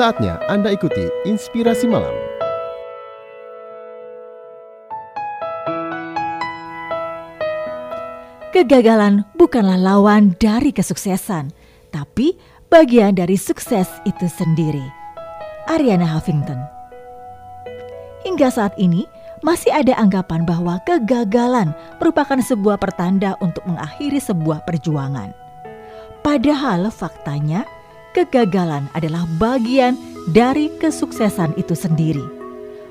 Saatnya Anda ikuti Inspirasi Malam. Kegagalan bukanlah lawan dari kesuksesan, tapi bagian dari sukses itu sendiri. Ariana Huffington Hingga saat ini, masih ada anggapan bahwa kegagalan merupakan sebuah pertanda untuk mengakhiri sebuah perjuangan. Padahal faktanya, kegagalan adalah bagian dari kesuksesan itu sendiri.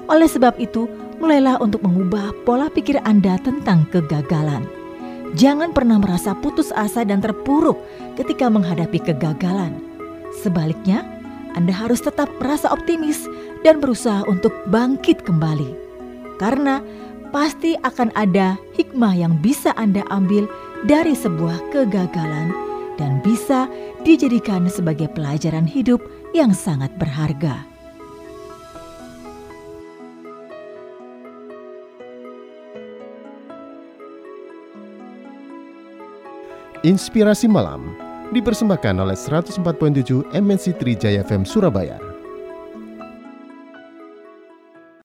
Oleh sebab itu, mulailah untuk mengubah pola pikir Anda tentang kegagalan. Jangan pernah merasa putus asa dan terpuruk ketika menghadapi kegagalan. Sebaliknya, Anda harus tetap merasa optimis dan berusaha untuk bangkit kembali. Karena pasti akan ada hikmah yang bisa Anda ambil dari sebuah kegagalan dan bisa dijadikan sebagai pelajaran hidup yang sangat berharga. Inspirasi Malam dipersembahkan oleh 104.7 MNC Trijaya FM Surabaya.